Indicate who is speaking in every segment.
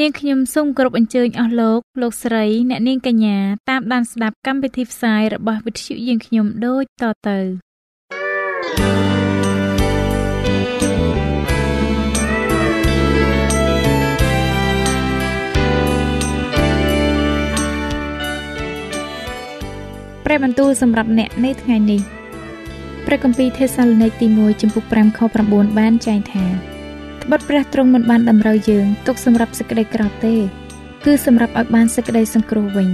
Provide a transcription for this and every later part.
Speaker 1: នាងខ្ញុំសូមគោរពអញ្ជើញអស់លោកលោកស្រី អ្នកនាងកញ្ញាតាមដានស្ដាប់កម្មវិធីផ្សាយរបស់វិទ្យុយើងខ្ញុំដូចតទៅព្រះបន្ទូលសម្រាប់អ្នកនៅថ្ងៃនេះព្រះគម្ពីរទេសាឡូនីកទី1ចំពុក5ខ9បានចែងថា ត្បិតព្រះទ្រង់មិនបានតម្រូវយើងទុកសម្រាប់សេចក្តីក្រោធទេ គឺសម្រាប់ឲ្យបានសេចក្តីសង្គ្រោះវិញ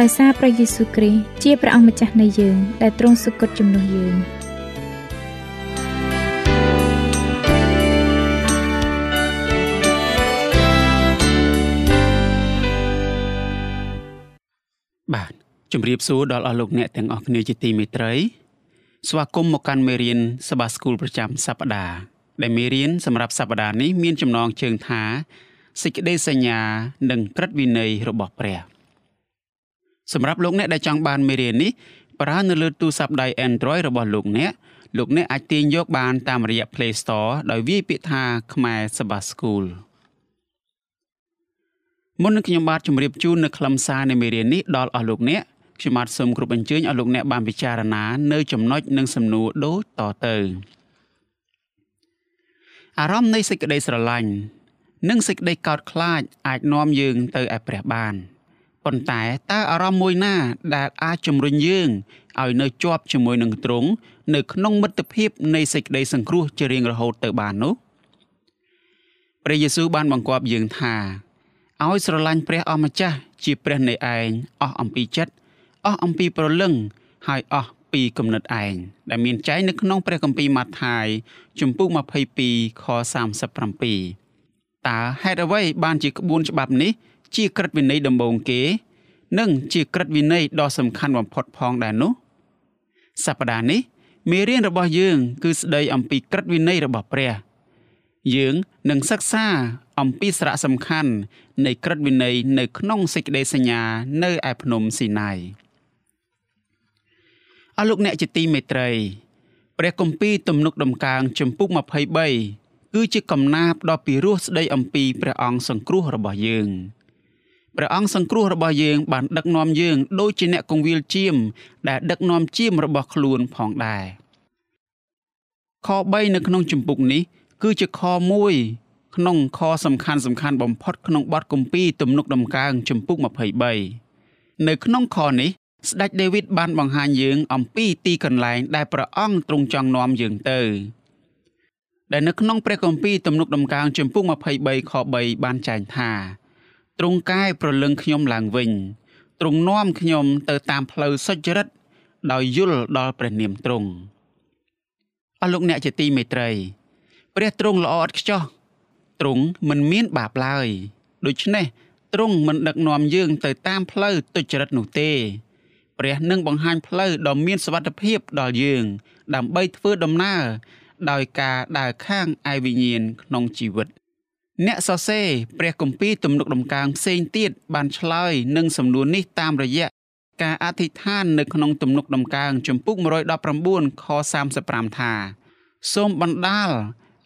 Speaker 1: ដោយសារព្រះយេស៊ូវគ្រីស្ទជាព្រះអង្គម្ចាស់នៃយើងដែលទ្រង់សុគតជំនួសយើង
Speaker 2: បាទជំរាបសួរដល់អស់លោកអ្នកទាំងអស់គ្នាជាទីមេត្រី ស្វាគមន៍មកកាន់មេរៀនសបាស្គូលប្រចាំសប្តាហ៍ ដែលមេរៀនសម្រាប់សប្តាហ៍នេះមានចំណងជើងថាសេចក្តីសញ្ញា និងក្រឹតវិន័យរបស់ព្រះសម្រាប់លោកអ្នកដែលចង់បានមេរៀននេះប្រើនៅលើទូរស័ព្ទដៃ Android របស់លោកអ្នកលោកអ្នកអាចទាញយកបានតាមរយៈ Play Store ដោយវាយពាក្យថាខ្មែរសបាស្គូលមុននឹងខ្ញុំបាទជម្រាបជូននៅខ្លឹមសារនៃមេរៀននេះដល់អស់លោកអ្នកខ្ញុំបាទសូមគ្រប់អញ្ជើញឲ្យលោកអ្នកបានពិចារណា នៅចំណុចនិងសំណួរដូចតទៅ អារម្មណ៍នៃសេចក្តីស្រឡាញ់និងសេចក្តីកោតខ្លាចអាចនាំយើងទៅឯព្រះបានប៉ុន្តែតើអារម្មណ៍មួយណាដែលអាចជំរុញយើងឲ្យនៅជាប់ជាមួយនឹងទ្រង់នៅក្នុងមិត្តភាពនៃសេចក្តីសង្គ្រោះជារៀងរហូតទៅបាននោះព្រះយេស៊ូវបានបង្គាប់យើងថាឲ្យស្រឡាញ់ព្រះអម្ចាស់ជាព្រះនៃឯងអស់អំពីចិត្តអស់អំពីប្រលឹងហើយអស់ ពីគំនិតឯងដែលមានចែងនៅក្នុងព្រះគម្ពីរម៉ាថាយជំពូក22ខ37តើហេតុអ្វីបានជាក្បួនច្បាប់នេះ ជាក្រឹតវិន័យដំបូងគេ និងជាក្រឹតវិន័យដ៏សំខាន់បំផុតផងដែរនោះសប្តាហ៍នេះមេរៀនរបស់យើង គឺស្ដីអំពីក្រឹតវិន័យរបស់ព្រះ យើងនឹងសិក្សាអំពីសារៈសំខាន់នៃក្រឹតវិន័យនៅក្នុងសេចក្តីសញ្ញានៅឯភ្នំស៊ីណាយ អស់លោកអ្នកជាទីមេត្រីព្រះគម្ពីរទំនុកដំកើងចំពុក23គឺជាកំណាព្យដ៏ពិរោះស្ដីអំពីព្រះអង្គសង្គ្រោះរបស់យើងព្រះអង្គសង្គ្រោះរបស់យើងបានដឹកនាំយើងដូចជាអ្នកគង្វាលជៀមដែលដឹកនាំជៀមរបស់ខ្លួនផងដែរខ3នៅក្នុងជំពូកនេះ គឺជាខ1ក្នុងខសំខាន់សំខាន់បំផុតក្នុងបទគម្ពីរទំនុកដំកើងជំពូក23នៅក្នុងខនេះ ស្ដេចដាវីតបានបង្ហាញយើងអំពីទីកន្លែងដែលព្រះអង្គទ្រង់ចង់នាំយើងទៅដែលនៅក្នុងព្រះគម្ពីរទំនុកដំកើងចំពុក23ខ3បានចែងថាទ្រង់កែប្រលឹងខ្ញុំឡើងវិញទ្រង់នាំខ្ញុំទៅតាមផ្លូវសុចរិតដោយយល់ដល់ព្រះនាមទ្រង់អស់លោកអ្នកជាទីមេត្រីព្រះទ្រង់ល្អឥតខ្ចោះទ្រង់មិនមានបាបឡើយដូច្នេះទ្រង់មិនដឹកនាំយើងទៅតាមផ្លូវទុច្ចរិតនោះទេ ព្រះនឹងបង្ហាញផ្លូវដ៏មានសុវត្ថិភាពដល់យើង ដើម្បីធ្វើដំណើរដោយការដើរខាងឯវិញ្ញាណក្នុងជីវិត អ្នកសរសេរព្រះគម្ពីរទំនុកដំកើងផ្សេងទៀតបានឆ្លើយនឹងសំណួរនេះតាមរយៈការអធិដ្ឋាននៅក្នុងទំនុកដំកើងចំពុក119ខ35ថាសូមបណ្ដាល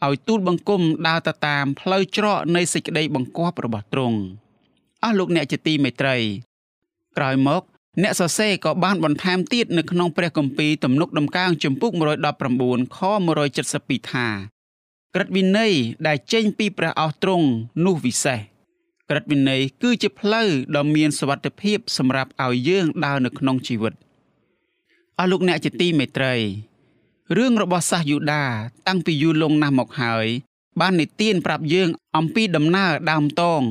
Speaker 2: ឲ្យទូលបង្គំដើរទៅតាមផ្លូវច្រកនៃសេចក្តីបង្គាប់របស់ទ្រង់អស់លោកអ្នកជាទីមេត្រី ក្រោយមក អ្នកសរសេរក៏បានបន្ថែមទៀតនៅក្នុងព្រះគម្ពីរទំនុកដំកើងចំពុក119ខ172ថាក្រឹតវិន័យដែលចេញពីព្រះអស់ទ្រង់នោះវិសេសក្រឹតវិន័យគឺជាផ្លូវដ៏មានសុវត្ថិភាពសម្រាប់ឲ្យយើងដើរនៅក្នុងជីវិតអស់លោកអ្នកជាទីមេត្រីរឿងរបស់សាសយូដា តាំងពីយូរលង់ណាស់មកហើយ បាននិទានប្រាប់យើងអំពីដំណើរដើមតង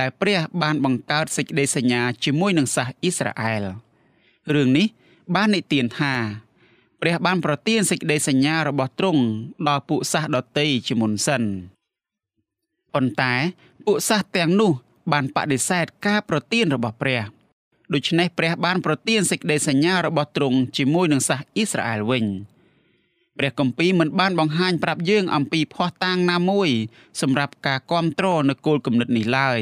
Speaker 2: ដែលព្រះបានបង្កើតសេចក្តីសញ្ញាជាមួយនឹងសាសអ៊ីស្រាអែលរឿងនេះបាននិទានថាព្រះបានប្រទានសេចក្តីសញ្ញារបស់ទ្រង់ដល់ពួកសាសដតីជាមុនសិនប៉ុន្តែពួកសាសទាំងនោះ បានបដិសេធការប្រទានរបស់ព្រះដូច្នេះព្រះបានប្រទានសេចក្តីសញ្ញារបស់ទ្រង់ជាមួយនឹងសាសអ៊ីស្រាអែលវិញ ព្រះគម្ពីរមិនបានបង្ហាញប្រាប់យើងអំពីភ័ស្តុតាងណាមួយ សម្រាប់ការគ្រប់គ្រងនៅគោលគំនិតនេះឡើយ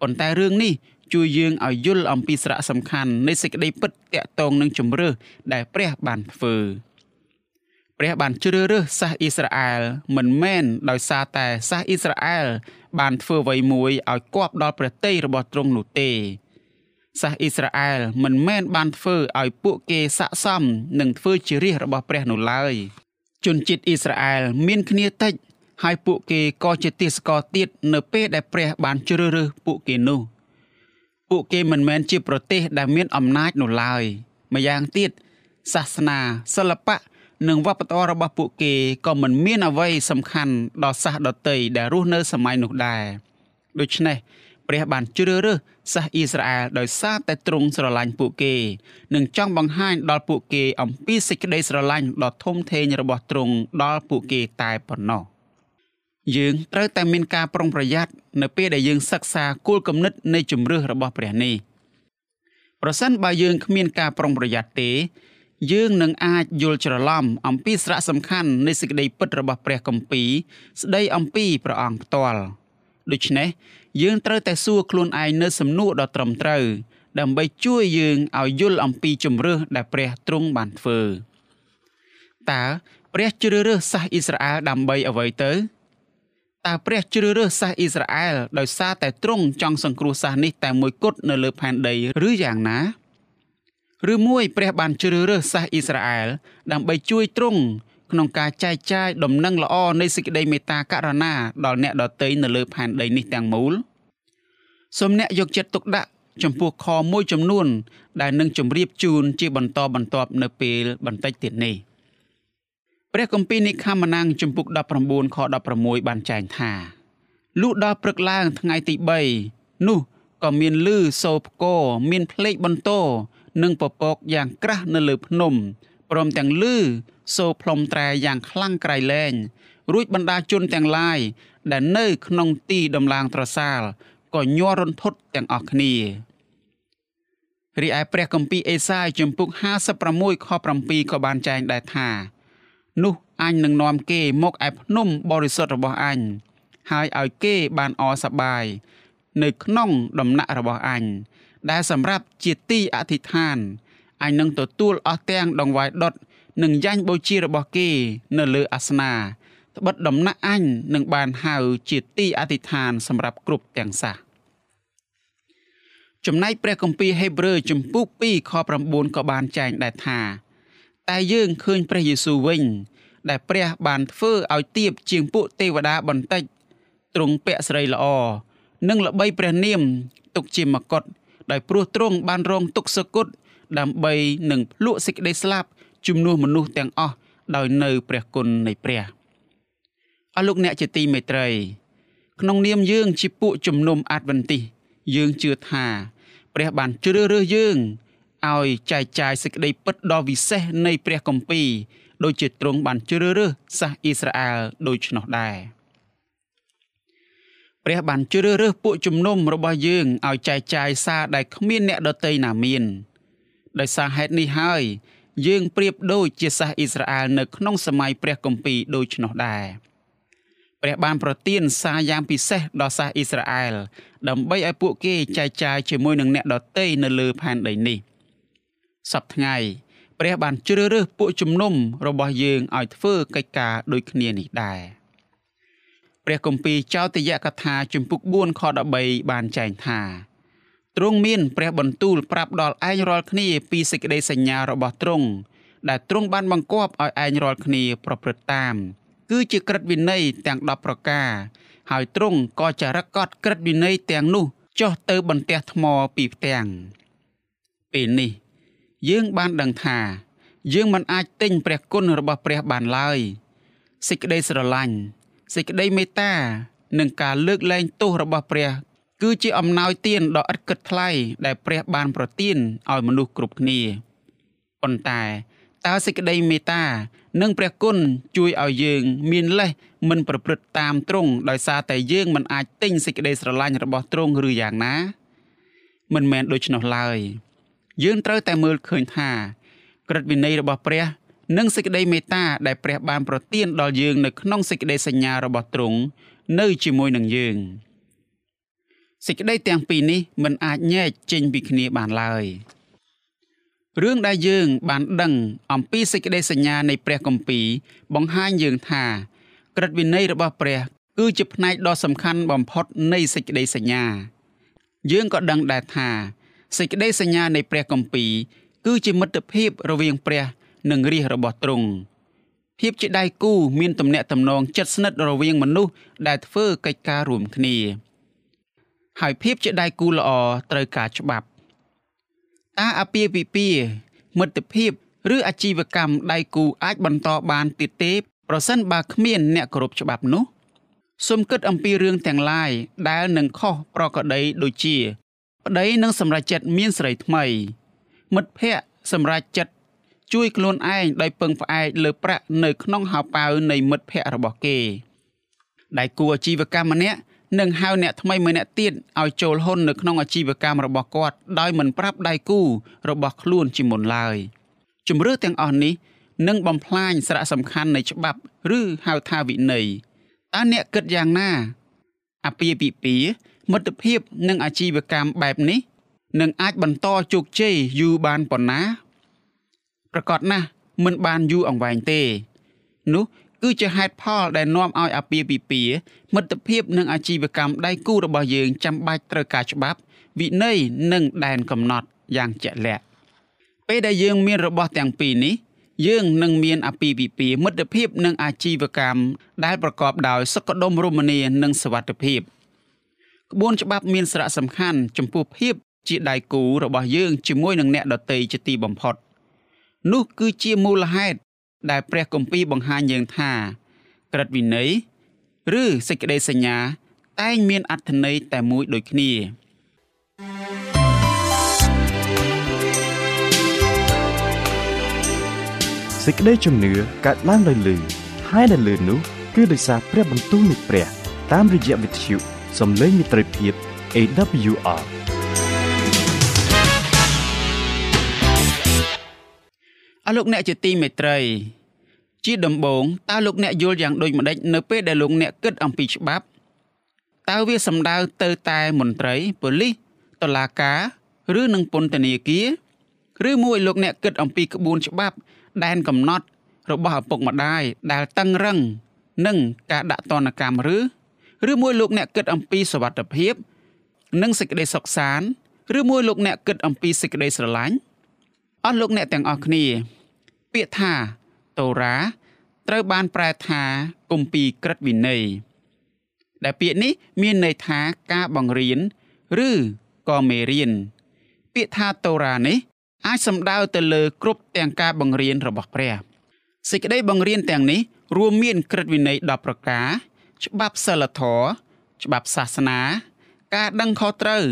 Speaker 2: ប៉ុន្តែរឿងនេះជួយយើងឲ្យយល់អំពីសារៈសំខាន់នៃសេចក្តីពិតតាក់ទងនឹងជំរឿសដែលព្រះបានធ្វើព្រះបានជ្រើសរើសសាសអ៊ីស្រាអែលមិនមែនដោយសារតែសាសអ៊ីស្រាអែលបានធ្វើអ្វីមួយឲ្យគប់ដល់ព្រះតីរបស់ទ្រង់នោះទេ សាសអ៊ីស្រាអែលមិនមែនបានធ្វើឲ្យពួកគេស័កសមនឹងធ្វើជារាជរបស់ព្រះនោះឡើយជនជាតិអ៊ីស្រាអែលមានគ្នាតិចហើយពួកគេក៏ជាទាសករទៀតនៅពេលដែលព្រះបានជ្រើសរើសពួកគេនោះពួកគេមិនមែនជាប្រទេសដែលមានអំណាចនោះឡើយម្យ៉ាងទៀតសាសនាសិល្បៈនិងវប្បធម៌របស់ពួកគេក៏មិនមានអ្វីសំខាន់ដល់សាសដតីដែលរស់នៅសម័យនោះដែរដូច្នេះ ព្រះបានជ្រើសរើសសាសអ៊ីស្រាអែលដោយសារតែទ្រង់ស្រឡាញ់ពួកគេ និងចង់បង្ហាញដល់ពួកគេអំពីសេចក្តីស្រឡាញ់ដ៏ធំធេងរបស់ទ្រង់ដល់ពួកគេតែប៉ុណ្ណោះយើងត្រូវតែមានការប្រុងប្រយ័ត្ននៅពេលដែលយើងសិក្សាគោលគំនិតនៃជំរឿសរបស់ព្រះនេះប្រសិនបើយើងគ្មានការប្រុងប្រយ័ត្នទេ យើងនឹងអាចយល់ច្រឡំអំពីសារៈសំខាន់នៃសេចក្តីពិតរបស់ព្រះគម្ពីរស្ដីអំពីព្រះអង្គផ្ទាល់ ដូច្នេះយើងត្រូវតែសួរខ្លួនឯងនៅសំណួរដ៏ត្រឹមត្រូវដើម្បីជួយយើងឲ្យយល់អំពីជំរឿសដែលព្រះទ្រង់បានធ្វើតើព្រះជ្រើសរើសសាសអ៊ីស្រាអែលដើម្បីអ្វីទៅតើព្រះជ្រើសរើសសាសអ៊ីស្រាអែលដោយសារតែទ្រង់ចង់សង្គ្រោះសាសនេះតែមួយគត់នៅលើផែនដីឬយ៉ាងណាឬមួយព្រះបានជ្រើសរើសសាសអ៊ីស្រាអែលដើម្បីជួយទ្រង់ ក្នុងការចែកចាយដំណឹងល្អនៃសេចក្តីមេត្តាករុណាដល់អ្នកដទៃនៅលើផែនដីនេះទាំងមូលសូមអ្នកយកចិត្តទុកដាក់ចំពោះខមួយចំនួន ដែលនឹងជម្រាបជូនជាបន្តបន្ទាប់នៅពេលបន្តិចទៀតនេះព្រះគម្ពីរនិខមណាំងជំពូក19ខ16បានចែងថាលុះដល់ព្រឹកឡើងថ្ងៃទី3នោះក៏មានលឺសូរផ្គរមានភ្លេចបន្ទោនិងពពកយ៉ាងក្រាស់នៅលើភ្នំ ព្រមទាំងលឺសូរផ្លុំត្រែយ៉ាងខ្លាំងក្រៃលែងរួចបណ្ដាជនទាំងឡាយដែលនៅក្នុងទីដំឡើងត្រសាលក៏ញ័ររន្ធត់ទាំងអស់គ្នារីឯព្រះគម្ពីរអេសាយជំពូក56ខ7ក៏បានចែងដែរថានោះអញនឹងនាំគេមកឯភ្នំបរិសុទ្ធរបស់អញហើយឲ្យគេបានអសប្បាយនៅក្នុងដំណាក់របស់អញដែលសម្រាប់ជាទីអធិដ្ឋាន អញនឹងទទួលអស់ទាំងដងវាយដុតនិងយ៉ាញ់បូជារបស់គេ នៅលើអាសនាត្បិតដំណាក់អញនឹងបានហៅជាទីអធិដ្ឋានសម្រាប់គ្រប់ទាំងសាសចំណែកព្រះគម្ពីរហេព្រើរជំពូក2ខ9ក៏បានចែងដែរថា តែយើងឃើញព្រះយេស៊ូវវិញ ដែលព្រះបានធ្វើឲ្យទៀបជាងពួកទេវតាបន្តិចទ្រង់ពាក់ស្រីល្អនិងល្បីព្រះនាមទុកជាមកុដដោយព្រោះទ្រង់បានរងទុក្ខសគត់ ដើម្បីនឹងភ្លក់សេចក្តីស្លាប់ជំនួសមនុស្សទាំងអស់ដោយនៅព្រះគុណនៃព្រះអស់លោកអ្នកជាទីមេត្រី ក្នុងនាមយើងជាពួកជំនុំអាដវេនទីសយើងជឿថាព្រះបានជ្រើសរើសយើងឲ្យចែកចាយសេចក្តីពិតដ៏វិសេសនៃព្រះគម្ពីរដូចជាទ្រង់បានជ្រើសរើសសាសអ៊ីស្រាអែលដូច្នោះដែរព្រះបានជ្រើសរើសពួកជំនុំរបស់យើងឲ្យចែកចាយសារដែលគ្មានអ្នកដតីណាមាន ដោយសារហេតុនេះហើយយើងប្រៀបដូចជាសាសអ៊ីស្រាអែលនៅក្នុងសម័យព្រះគម្ពីរដូច្នោះដែរព្រះបានប្រទានសារយ៉ាងពិសេសដល់សាសអ៊ីស្រាអែលដើម្បីឲ្យពួកគេចែកចាយជាមួយនឹងអ្នកដទៃនៅលើផែនដីនេះសប្តាហ៍ថ្ងៃព្រះបានជ្រើសរើសពួកជំនុំរបស់យើងឲ្យធ្វើកិច្ចការដូចគ្នានេះដែរព្រះគម្ពីរចោទយកថាជំពូក4ខ13បានចែងថា ទ្រង់មានព្រះបន្ទូលប្រាប់ដល់ឯងរាល់គ្នាពីសេចក្តីសញ្ញារបស់ទ្រង់ដែលទ្រង់បានបង្គាប់ឲ្យឯងរាល់គ្នាប្រព្រឹត្តតាម គឺជាក្រឹតវិន័យទាំង10ប្រការ ហើយទ្រង់ក៏ចារឹកកត់ក្រឹតវិន័យទាំងនោះចុះទៅបន្ទះថ្មពីផ្ទាំងពេលនេះយើងបានដឹងថា យើងមិនអាចទិញព្រះគុណរបស់ព្រះបានឡើយសេចក្តីស្រឡាញ់សេចក្តីមេត្តានិងការលើកលែងទោសរបស់ព្រះ គឺជាអំណោយទានដ៏ឥតគិតថ្លៃដែលព្រះបានប្រទានឲ្យមនុស្សគ្រប់គ្នាប៉ុន្តែតើសេចក្តីមេត្តា និងព្រះគុណជួយឲ្យយើង មានលេសមិនប្រព្រឹត្តតាមទ្រង់ដោយសារតែយើងមិនអាចទិញសេចក្តីស្រឡាញ់របស់ទ្រង់ឬយ៉ាងណា មិនមែនដូច្នោះឡើយ យើងត្រូវតែមើលឃើញថាក្រឹតវិន័យរបស់ព្រះ និងសេចក្តីមេត្តាដែលព្រះបានប្រទានដល់យើងនៅក្នុងសេចក្តីសញ្ញារបស់ទ្រង់នៅជាមួយនឹងយើង សេចក្តីទាំងពីរនេះមិនអាចញែកចេញពីគ្នាបានឡើយរឿងដែលយើងបានដឹងអំពីសេចក្តីសញ្ញានៃព្រះគម្ពីរបង្ហាញយើងថាក្រឹតវិន័យរបស់ព្រះ គឺជាផ្នែកដ៏សំខាន់បំផុតនៃសេចក្តីសញ្ញា យើងក៏ដឹងដែរថាសេចក្តីសញ្ញានៃព្រះគម្ពីរគឺជាមិត្តភាពរវាងព្រះនិងរាជរបស់ទ្រង់ភាពជាដៃគូមានទំនាក់ទំនងជិតស្និទ្ធរវាងមនុស្សដែលធ្វើកិច្ចការរួមគ្នា ហើយភាពជាដៃគូល្អត្រូវការច្បាប់តើអាពាហ៍ពិពាហ៍មិត្តភាពឬអាជីវកម្មដៃគូអាចបន្តបានទៀតទេប្រសិនបើគ្មានអ្នកគោរពច្បាប់នោះសូមគិតអំពីរឿងទាំងឡាយដែលនឹងខុសប្រក្រតីដូចជា ប្តីនឹងសម្រេចចិត្តមានស្រីថ្មី មិត្តភ័ក្តិសម្រេចចិត្តជួយខ្លួនឯងដោយពឹងផ្អែកលើប្រាក់នៅក្នុងហោប៉ៅនៃមិត្តភ័ក្តិរបស់គេដៃគូអាជីវកម្មម្នាក់ នឹងហៅអ្នកថ្មីម្នាក់ទៀតឲ្យចូលហ៊ុននៅក្នុងអាជីវកម្មរបស់គាត់ដោយមិនប្រាប់ដៃគូរបស់ខ្លួនជាមុនឡើយជំរឿទាំងអស់នេះនឹងបំផ្លាញសារៈសំខាន់នៃច្បាប់ឬហៅថាវិន័យតើអ្នកគិតយ៉ាងណាអាពាហ៍ពិពាហ៍មិត្តភាពនិងអាជីវកម្មបែបនេះនឹងអាចបន្តជោគជ័យយូរបានប៉ុណ្ណា ប្រកាសណាស់មិនបានយូរអង្វែងទេ នោះ គឺជាហេតុផលដែលនាំឲ្យអាពាហ៍ពិពាហ៍មិត្តភាពនិងអាជីវកម្មដៃគូរបស់យើងចាំបាច់ត្រូវការច្បាប់ វិន័យនិងដែនកំណត់យ៉ាងជាក់លាក់ពេលដែលយើងមានរបស់ទាំងពីរនេះយើងនឹងមានអាពាហ៍ពិពាហ៍មិត្តភាពនិងអាជីវកម្មដែលប្រកបដោយសុខដុមរមនានិងសុវត្ថិភាពក្បួនច្បាប់មានសារៈសំខាន់ចំពោះភាពជាដៃគូរបស់យើងជាមួយនឹងអ្នកដទៃជាទីបំផុត នោះគឺជាមូលហេតុ ដែលព្រះគម្ពីរបង្ហាញយើងថាក្រឹតវិន័យឬសេចក្តីសញ្ញា តែងមានអត្ថន័យតែមួយដូចគ្នា
Speaker 3: សេចក្តីជំនឿកើតឡើងដោយលឺហើយដែលលឺនោះគឺដោយសារព្រះបន្ទូលនៃព្រះ តាមរយៈវិទ្យុសំឡេងមិត្តភាព AWR
Speaker 2: អស់លោកអ្នកជាទីមេត្រី ជាដំបូងតើលោកអ្នកយល់យ៉ាងដូចម្ដេចនៅពេលដែលលោកអ្នកគិតអំពីច្បាប់តើវាសំដៅទៅតែមន្ត្រីប៉ូលីសតុលាការឬនឹងពន្ធនាគារឬមួយលោកអ្នកគិតអំពីក្បួនច្បាប់ ដែនកំណត់ របស់ឪពុកម្ដាយដែលតឹងរឹងនិងការដាក់ទណ្ឌកម្មឬឬមួយលោកអ្នកគិតអំពីសវត្ថភាព និងសេចក្តីសុខសាន្តឬមួយលោកអ្នកគិតអំពីសេចក្តីស្រឡាញ់អស់លោកអ្នកទាំងអស់គ្នា ពាក្យថាតូរ៉ាត្រូវបានប្រែថាគម្ពីរក្រឹតវិន័យដែលពាក្យនេះមានន័យថាការបង្រៀនឬក៏មេរៀនពាក្យថាតូរ៉ានេះអាចសំដៅទៅលើគ្រប់ទាំងការបង្រៀនរបស់ព្រះសេចក្តីបង្រៀនទាំងនេះរួមមានក្រឹតវិន័យ10ប្រការ ច្បាប់សិលធម៌ច្បាប់សាសនា ការដឹងខុសត្រូវ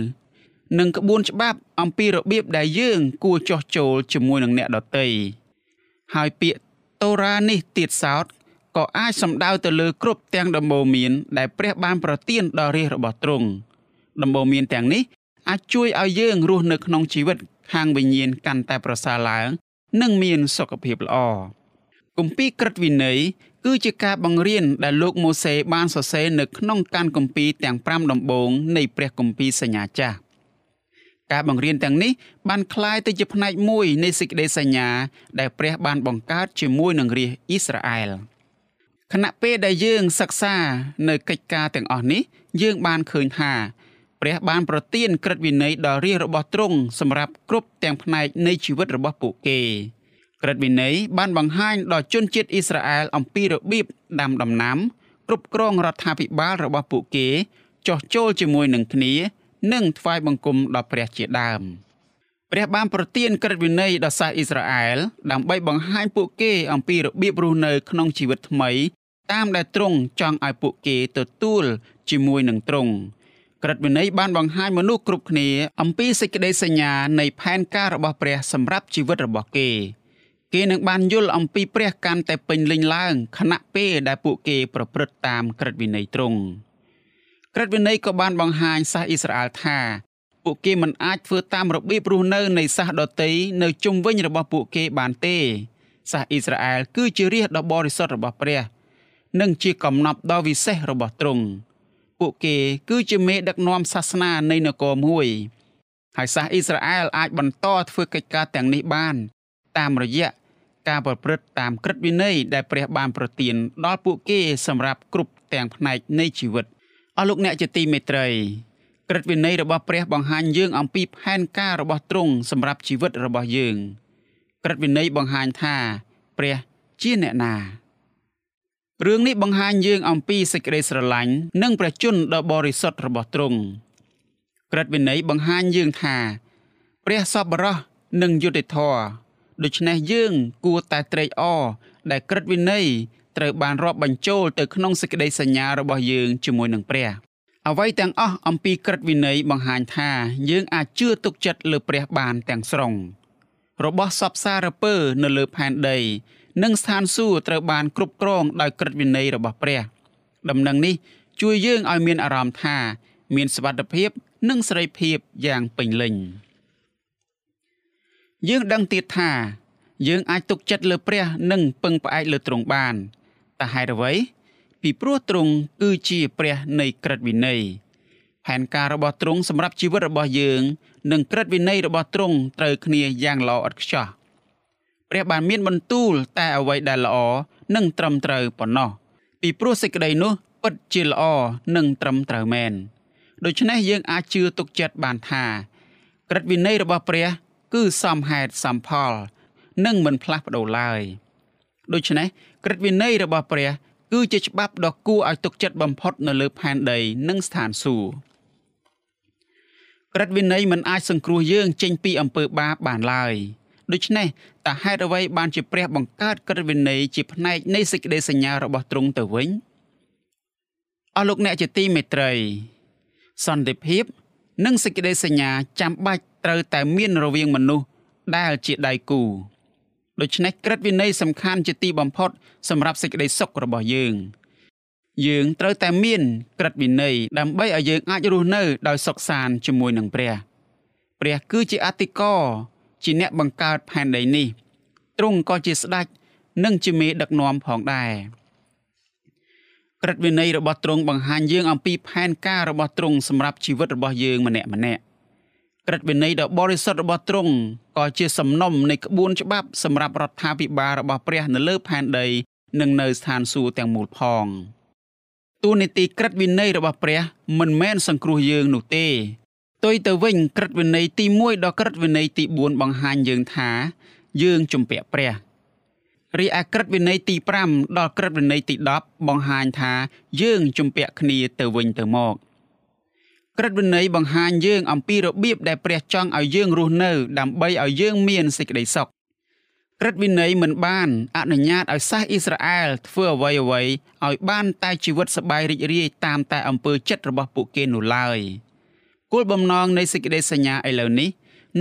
Speaker 2: និងក្បួនច្បាប់អំពីរបៀបដែលយើង គួរចោះចូលជាមួយនឹងអ្នកដទៃ ហើយពាក្យតូរ៉ានេះទៀតសោតក៏អាចសំដៅទៅលើគ្រប់ទាំងដំបូន្មាន ដែលព្រះបានប្រទានដល់រាជរបស់ទ្រង់ដំបូន្មានទាំងនេះអាចជួយឲ្យយើងរស់នៅក្នុងជីវិតខាងវិញ្ញាណកាន់តែប្រសើរឡើង និងមានសុខភាពល្អគម្ពីរក្រឹតវិន័យគឺជាការបង្រៀនដែលលោកម៉ូសេបានសរសេរនៅក្នុងកានគម្ពីរទាំង5ដំបូងនៃព្រះគម្ពីរសញ្ញាចាស់ ការបង្រៀនទាំងនេះបានคล้ายទៅជាផ្នែកមួយនៃសេចក្តីសញ្ញា ដែលព្រះបានបង្កើតជាមួយនឹងរាជអ៊ីស្រាអែលខណៈពេលដែលយើងសិក្សានៅកិច្ចការទាំងអស់នេះយើងបានឃើញថាព្រះបានប្រទានក្រឹតវិន័យដល់រាជរបស់ទ្រង់សម្រាប់គ្រប់ទាំងផ្នែកនៃជីវិតរបស់ពួកគេក្រឹតវិន័យបានបង្ហាញដល់ជនជាតិអ៊ីស្រាអែលអំពីរបៀបដាំដំណាំគ្រប់គ្រងរដ្ឋាភិបាលរបស់ពួកគេចោះចូលជាមួយនឹងគ្នា និងថ្វាយបង្គំដល់ព្រះជាដើមព្រះបានប្រទានក្រឹតវិន័យដល់សាសអ៊ីស្រាអែលដើម្បីបង្ហាញពួកគេអំពីរបៀបរស់នៅក្នុងជីវិតថ្មី តាមដែលទ្រង់ចង់ឲ្យពួកគេទទួលជាមួយនឹងទ្រង់ក្រឹតវិន័យបានបង្ហាញមនុស្សគ្រប់គ្នាអំពីសេចក្តីសញ្ញានៃផែនការរបស់ព្រះសម្រាប់ជីវិតរបស់គេ គេនឹងបានយល់អំពីព្រះកាន់តែពេញលេញឡើងខណៈពេលដែលពួកគេប្រព្រឹត្តតាមក្រឹតវិន័យទ្រង់ ក្រឹតវិន័យក៏បានបង្ហាញសាសអ៊ីស្រាអែលថាពួកគេមិនអាចធ្វើតាមរបៀបរស់នៅនៃសាសដតីនៅជុំវិញរបស់ពួកគេបានទេ សាសអ៊ីស្រាអែលគឺជារាជដ៏បរិសុទ្ធរបស់ព្រះ និងជាកំណប់ដ៏វិសេសរបស់ទ្រង់ពួកគេគឺជាមេដឹកនាំសាសនានៃនគរមួយហើយសាសអ៊ីស្រាអែលអាចបន្តធ្វើកិច្ចការទាំងនេះបាន តាមរយៈការប្រព្រឹត្តតាមក្រឹតវិន័យដែលព្រះបានប្រទានដល់ពួកគេសម្រាប់គ្រប់ទាំងផ្នែកនៃជីវិត អស់លោកអ្នកជាទីមេត្រីក្រឹតវិន័យរបស់ព្រះបង្ហាញយើងអំពីផែនការរបស់ទ្រង់សម្រាប់ជីវិតរបស់យើងក្រឹតវិន័យបង្ហាញថា ព្រះជាអ្នកណារឿងនេះបង្ហាញយើងអំពីសេចក្តីស្រឡាញ់និងព្រះជន្មដ៏បរិសុទ្ធរបស់ទ្រង់ក្រឹតវិន័យបង្ហាញយើងថា ព្រះសប្បុរសនិងយុត្តិធម៌ដូច្នេះយើងគួរតែត្រេកអរដែលក្រឹតវិន័យ ត្រូវបានរាប់បញ្ចូលទៅក្នុងសេចក្តីសញ្ញារបស់យើងជាមួយនឹងព្រះអ្វីទាំងអស់អំពីក្រឹតវិន័យបង្ហាញថាយើងអាចជឿទុកចិត្តលើព្រះបានទាំងស្រុងរបស់សពសារពើនៅលើផែនដី និងស្ថានសួគ៌ត្រូវបានគ្រប់គ្រងដោយក្រឹតវិន័យរបស់ព្រះ ដំណឹងនេះជួយយើងឲ្យមានអារម្មណ៍ថាមានសុវត្ថិភាពនិងសេរីភាពយ៉ាងពេញលេញយើងដឹងទៀតថា យើងអាចទុកចិត្តលើព្រះ និងពឹងផ្អែកលើទ្រង់បាន តែហេតុអ្វីពីព្រោះទ្រង់គឺជាព្រះនៃក្រឹតវិន័យផែនការរបស់ទ្រង់សម្រាប់ជីវិតរបស់យើង និងក្រឹតវិន័យរបស់ទ្រង់ត្រូវគ្នាយ៉ាងល្អឥតខ្ចោះព្រះបានមានបន្ទូលតែអ្វីដែលល្អនិងត្រឹមត្រូវប៉ុណ្ណោះពីព្រោះសេចក្តីនោះពិតជាល្អនិងត្រឹមត្រូវមែនដូច្នេះយើងអាចជឿទុកចិត្តបានថាក្រឹតវិន័យរបស់ព្រះ គឺសមហេតុសមផល និងមិនផ្លាស់ប្ដូរឡើយ ដូច្នេះក្រឹតវិន័យរបស់ព្រះគឺជាច្បាប់ដ៏គួរឲ្យទុកចិត្តបំផុតនៅលើផែនដីនិងស្ថានសួគ៌ក្រឹតវិន័យមិនអាចសង្គ្រោះយើងចេញពីអំពើបាបបានឡើយដូច្នេះតើហេតុអ្វីបានជាព្រះបង្កើតក្រឹតវិន័យជាផ្នែកនៃសេចក្តីសញ្ញារបស់ទ្រង់ទៅវិញអស់លោកអ្នកជាទីមេត្រី សន្តិភាព និងសេចក្តីសញ្ញាចាំបាច់ត្រូវតែមានរវាងមនុស្សដែលជាដៃគូ ដូច្នេះក្រឹតវិន័យសំខាន់ជាទីបំផុតសម្រាប់សេចក្តីសុខរបស់យើងយើងត្រូវតែមានក្រឹតវិន័យដើម្បីឲ្យយើងអាចរស់នៅដោយសុខសាន្តជាមួយនឹងព្រះព្រះគឺជាអតិកោជាអ្នកបង្កើតផែនដីនេះទ្រង់ក៏ជាស្ដេចនិងជាមេដឹកនាំផងដែរក្រឹតវិន័យរបស់ទ្រង់បង្ហាញយើងអំពីផែនការរបស់ទ្រង់សម្រាប់ជីវិតរបស់យើងម្នាក់ម្នាក់ ក្រឹតវិន័យដ៏បរិសុទ្ធរបស់ទ្រង់ក៏ជាសំណុំនៃក្បួនច្បាប់សម្រាប់រដ្ឋាភិបាលរបស់ព្រះនៅលើផែនដី និងនៅស្ថានសួគ៌ទាំងមូលផងទូនីតិក្រឹតវិន័យរបស់ព្រះមិនមែនសង្គ្រោះយើងនោះទេផ្ទុយទៅវិញក្រឹតវិន័យទី1ដល់ក្រឹតវិន័យទី4បង្ហាញយើងថា យើងជំពាក់ព្រះរីឯក្រឹតវិន័យទី5ដល់ក្រឹតវិន័យទី10បង្ហាញថា យើងជំពាក់គ្នាទៅវិញទៅមក ក្រឹតវិន័យបង្ហាញយើងអំពីរបៀបដែលព្រះចង់ឲ្យយើងរស់នៅ ដើម្បីឲ្យយើងមានសេចក្តីសុខក្រឹតវិន័យមិនបានអនុញ្ញាតឲ្យសាសអ៊ីស្រាអែលធ្វើអ្វីអ្វីឲ្យបានតែជីវិតសប្បាយរីករាយតាមតែអំពើចិត្តរបស់ពួកគេនោះឡើយ។គោលបំណងនៃសេចក្តីសញ្ញាឥឡូវនេះ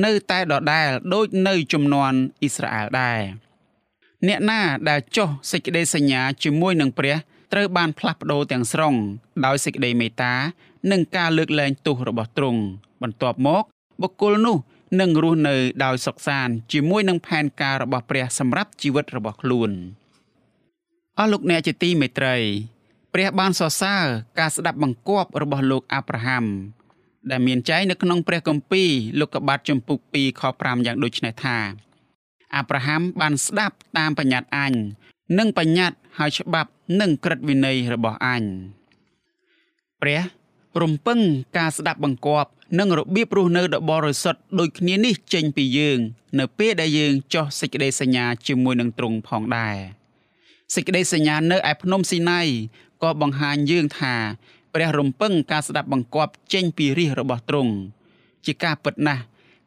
Speaker 2: នៅតែដដែលដូចនៅចំនួនអ៊ីស្រាអែលដែរអ្នកណាដែលចុះសេចក្តីសញ្ញាជាមួយនឹងព្រះត្រូវបានផ្លាស់ប្ដូរទាំងស្រុងដោយសេចក្តីមេត្តានិងការលើកលែងទោសរបស់ទ្រង់បន្ទាប់មក បុគ្គលនោះនឹងរស់នៅដោយសុខសាន្តជាមួយនឹងផែនការរបស់ព្រះសម្រាប់ជីវិតរបស់ខ្លួនអស់លោកអ្នកជាទីមេត្រី ព្រះបានសរសើរការស្ដាប់បង្គាប់របស់លោកអាប់រ៉ាហាំដែលមានចែងនៅក្នុងព្រះគម្ពីរលោកកបាត់ចំពុក2ខ5យ៉ាងដូចនេះថាអាប់រ៉ាហាំបានស្ដាប់តាមបញ្ញត្តិអញនិងបញ្ញត្តិហើយច្បាប់និងក្រឹតវិន័យរបស់អញព្រះ រំពឹងការស្ដាប់បង្គាប់និងរបៀបរស់នៅដ៏បរិសុទ្ធដូចគ្នានេះចេញពីយើង នៅពេលដែលយើងចោះសេចក្តីសញ្ញាជាមួយនឹងទ្រង់ផងដែរសេចក្តីសញ្ញានៅឯភ្នំស៊ីណៃក៏បង្ហាញយើងថាព្រះរំពឹងការស្ដាប់បង្គាប់ចេញពីរាជរបស់ទ្រង់ជាការពិតណាស់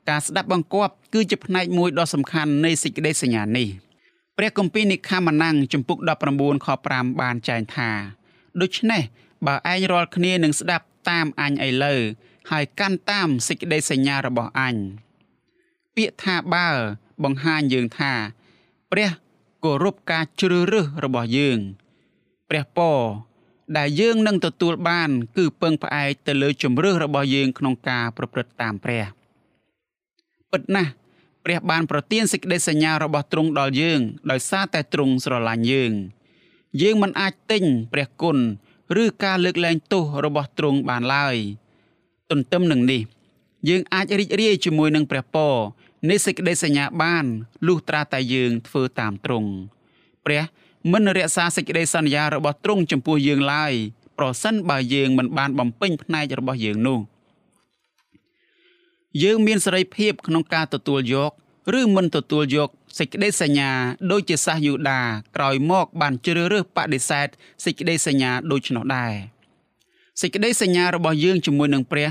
Speaker 2: ការស្ដាប់បង្គាប់គឺជាផ្នែកមួយដ៏សំខាន់នៃសេចក្តីសញ្ញានេះព្រះគម្ពីរនិខាម៉ានាំងចំពុក19ខ5បានចែងថាដូច្នេះបើឯងរាល់គ្នានឹងស្ដាប់ តាមអញឥឡូវហើយកាន់តាមសេចក្តីសញ្ញារបស់អញពាក្យថាបើបង្ហាញយើងថាព្រះគោរពការជ្រើសរើសរបស់យើង ព្រះពរដែលយើងនឹងទទួលបាន គឺពឹងផ្អែកទៅលើជំរឿសរបស់យើងក្នុងការប្រព្រឹត្តតាមព្រះពិតណាស់ព្រះបានប្រទានសេចក្តីសញ្ញារបស់ទ្រង់ដល់យើង ដោយសារតែទ្រង់ស្រឡាញ់យើង យើងមិនអាចទិញព្រះគុណ ឬការលើកលែងទោសរបស់ទ្រង់បានឡើយទន្ទឹមនឹងនេះយើងអាចរីករាយជាមួយនឹងព្រះពរនៃសេចក្តីសញ្ញាបានលុះត្រាតែយើងធ្វើតាមទ្រង់ព្រះមិនរក្សាសេចក្តីសន្យារបស់ទ្រង់ចំពោះយើងឡើយប្រសិនបើយើងមិនបានបំពេញផ្នែករបស់យើងនោះយើងមានសេរីភាពក្នុងការទទួលយក ឬមិនទទួលយក សេចក្តីសញ្ញាដូចជាសាសយូដាក្រោយមកបានជ្រើសរើសបដិសេធសេចក្តីសញ្ញាដូច្នោះដែរសេចក្តីសញ្ញារបស់យើងជាមួយនឹងព្រះ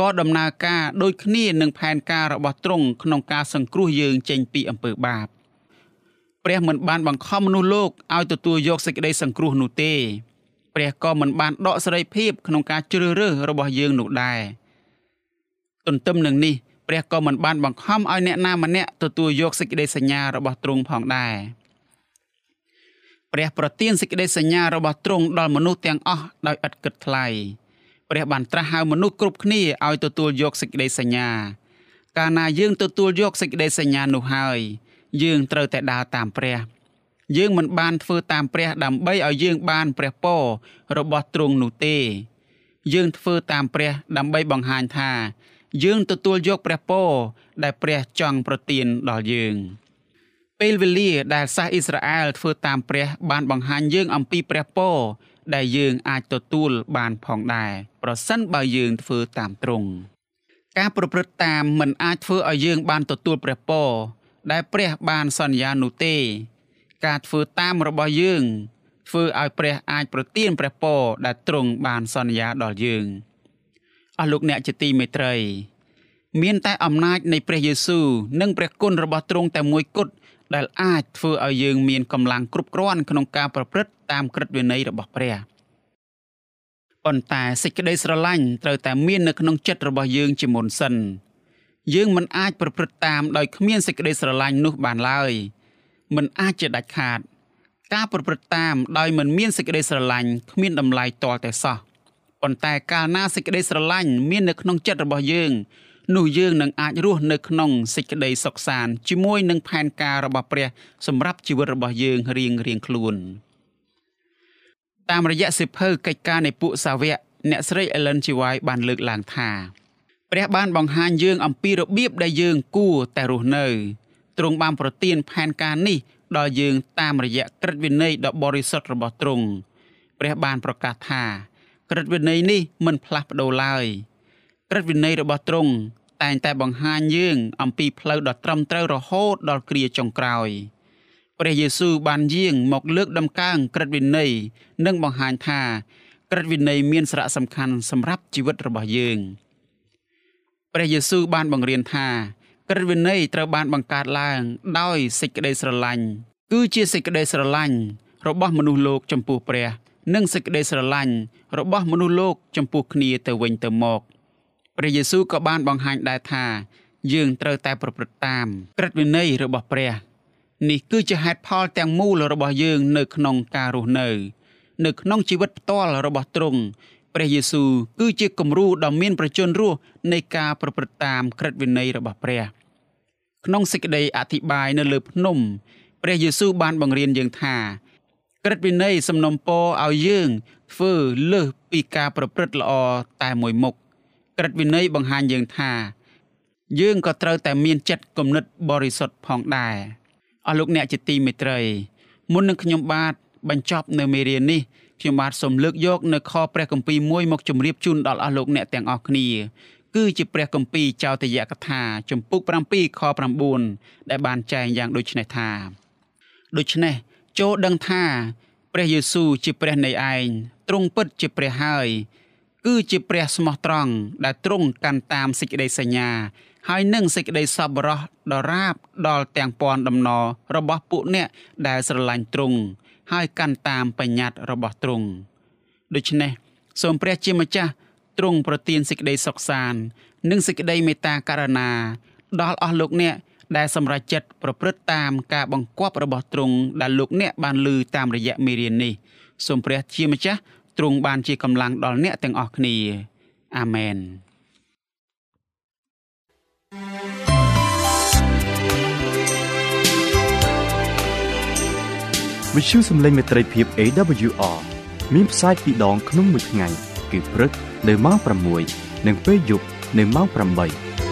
Speaker 2: ក៏ដំណើរការដូចគ្នានឹងផែនការរបស់ទ្រង់ក្នុងការសង្គ្រោះយើងចេញពីអំពើបាបព្រះមិនបានបង្ខំមនុស្សលោកឲ្យទទួលយកសេចក្តីសង្គ្រោះនោះទេព្រះក៏មិនបានដកសេរីភាពក្នុងការជ្រើសរើសរបស់យើងនោះដែរទន្ទឹមនឹងនេះ ព្រះក៏មិនបានបង្ខំឲ្យអ្នកណាម្នាក់ទទួលយកសេចក្តីសញ្ញារបស់ទ្រង់ផងដែរព្រះប្រទានសេចក្តីសញ្ញារបស់ទ្រង់ដល់មនុស្សទាំងអស់ដោយឥតគិតថ្លៃព្រះបានត្រាស់ហៅមនុស្សគ្រប់គ្នាឲ្យទទួលយកសេចក្តីសញ្ញា កាលណាយើងទទួលយកសេចក្តីសញ្ញានោះហើយយើងត្រូវតែដើរតាមព្រះយើងមិនបានធ្វើតាមព្រះដើម្បីឲ្យយើងបានព្រះពររបស់ទ្រង់នោះទេ យើងធ្វើតាមព្រះដើម្បីបង្ហាញថា យើងទទួលយកព្រះពរដែលព្រះចង់ប្រទានដល់យើងពេលវេលាដែលសាសអ៊ីស្រាអែលធ្វើតាមព្រះបានបង្ហាញយើងអំពីព្រះពរដែលយើងអាចទទួលបានផងដែរប្រសិនបើយើងធ្វើតាមទ្រង់ការប្រព្រឹត្តតាមមិនអាចធ្វើឲ្យយើងបានទទួលព្រះពរដែលព្រះបានសន្យានោះទេ ការធ្វើតាមរបស់យើង ធ្វើឲ្យព្រះអាចប្រទានព្រះពរដែលទ្រង់បានសន្យាដល់យើង អស់លោកអ្នកជាទីមេត្រី មានតែអំណាចនៃព្រះយេស៊ូវនិងព្រះគុណរបស់ទ្រង់តែមួយគត់ដែលអាចធ្វើឲ្យយើងមានកម្លាំងគ្រប់គ្រាន់ក្នុងការប្រព្រឹត្តតាមក្រឹតវិន័យរបស់ព្រះប៉ុន្តែសេចក្តីស្រឡាញ់ត្រូវតែមាននៅក្នុងចិត្តរបស់យើងជាមុនសិនយើងមិនអាចប្រព្រឹត្តតាមដោយគ្មានសេចក្តីស្រឡាញ់នោះបានឡើយមិនអាចជាដាច់ខាត ការប្រព្រឹត្តតាមដោយមិនមានសេចក្តីស្រឡាញ់គ្មានតម្លៃតលតែសោះ ប៉ុន្តែកាលណាសេចក្តីស្រឡាញ់មាននៅក្នុងចិត្តរបស់យើង នោះយើងនឹងអាចរស់នៅក្នុងសេចក្តីសុខសាន្តជាមួយនឹងផែនការរបស់ព្រះ សម្រាប់ជីវិតរបស់យើងរៀងរៀងខ្លួនតាមរយៈសិភៅកិច្ចការនៃពួកសាវកអ្នកស្រី Ellen G. White បានលើកឡើងថាព្រះបានបង្ហាញយើងអំពីរបៀបដែលយើងគួរតែរស់នៅទ្រង់បានប្រទានផែនការនេះដល់យើងតាមរយៈក្រឹតវិន័យដ៏បរិសុទ្ធរបស់ទ្រង់ព្រះបានប្រកាសថា ក្រឹតវិន័យនេះមិនផ្លាស់ប្ដូរឡើយក្រឹតវិន័យរបស់ទ្រង់តែងតែបង្ហាញយើងអំពីផ្លូវដ៏ត្រឹមត្រូវរហូតដល់គ្រាចុងក្រោយព្រះយេស៊ូវបានយាងមកលើកដំកើងក្រឹតវិន័យនិងបង្ហាញថាក្រឹតវិន័យមានសារៈសំខាន់សម្រាប់ជីវិតរបស់យើង។ព្រះយេស៊ូវបានបង្រៀនថាក្រឹតវិន័យត្រូវបានបង្កើតឡើងដោយសេចក្តីស្រឡាញ់គឺជាសេចក្តីស្រឡាញ់របស់មនុស្សលោកចំពោះព្រះ និងសេចក្តីស្រឡាញ់របស់មនុស្សលោកចំពោះគ្នាទៅវិញទៅមកព្រះយេស៊ូវក៏បានបង្ហាញដែរថា យើងត្រូវតែប្រព្រឹត្តតាមក្រឹតវិន័យរបស់ព្រះ នេះគឺជាហេតុផលទាំងមូលរបស់យើងនៅក្នុងការរស់នៅ នៅក្នុងជីវិតផ្ទាល់របស់ទ្រង់ព្រះយេស៊ូវគឺជាគំរូដ៏មានប្រជញ្ញរស់នៃការប្រព្រឹត្តតាមក្រឹតវិន័យរបស់ព្រះ ក្នុងសេចក្តីអធិប្បាយនៅលើភ្នំព្រះយេស៊ូវបានបង្រៀនយើងថា ក្រឹតវិន័យសំណុំពរឲ្យយើងធ្វើលើសពីការប្រព្រឹត្តល្អតែមួយមុខក្រឹតវិន័យបង្ហាញយើងថា យើងក៏ត្រូវតែមានចិត្តគំនិតបរិសុទ្ធផងដែរអស់លោកអ្នកជាទីមេត្រីមុននឹងខ្ញុំបាទបញ្ចប់នៅមេរៀននេះខ្ញុំបាទសូមលើកយកនៅខព្រះគម្ពីរមួយមកជម្រាបជូនដល់អស់លោកអ្នកទាំងអស់គ្នាគឺជាព្រះគម្ពីរចោទយកថា ជំពូក7ខ9ដែលបានចែងយ៉ាងដូចនេះថាដូច្នេះ ចូលដឹងថា ព្រះយេស៊ូវជាព្រះនៃឯងទ្រង់ពិតជាព្រះហើយ គឺជាព្រះស្មោះត្រង់ដែលទ្រង់កាន់តាមសេចក្តីសញ្ញា ហើយនឹងសេចក្តីសប្បុរសដរាបដល់ទាំងពាន់ដំណររបស់ពួកអ្នកដែលស្រឡាញ់ទ្រង់ហើយកាន់តាមបញ្ញត្តិរបស់ទ្រង់ដូច្នេះសូមព្រះជាម្ចាស់ទ្រង់ប្រទានសេចក្តីសុខសាន្តនិងសេចក្តីមេត្តាករុណាដល់អស់លោកអ្នក ដែលសម្រេចចិត្តប្រព្រឹត្តតាមការបង្គាប់របស់ទ្រង់ដែលលោកអ្នកបានលើតាមរយៈមេរៀននេះសូមព្រះជាម្ចាស់ទ្រង់បានជាកម្លាំងដល់អ្នកទាំងអស់គ្នាអាមែន
Speaker 3: វិទ្យុសំឡេងមេត្រីភាព AWR មានផ្សាយពីរដងក្នុងមួយថ្ងៃ គឺព្រឹកនៅម៉ោង6និងពេលយប់នៅម៉ោង8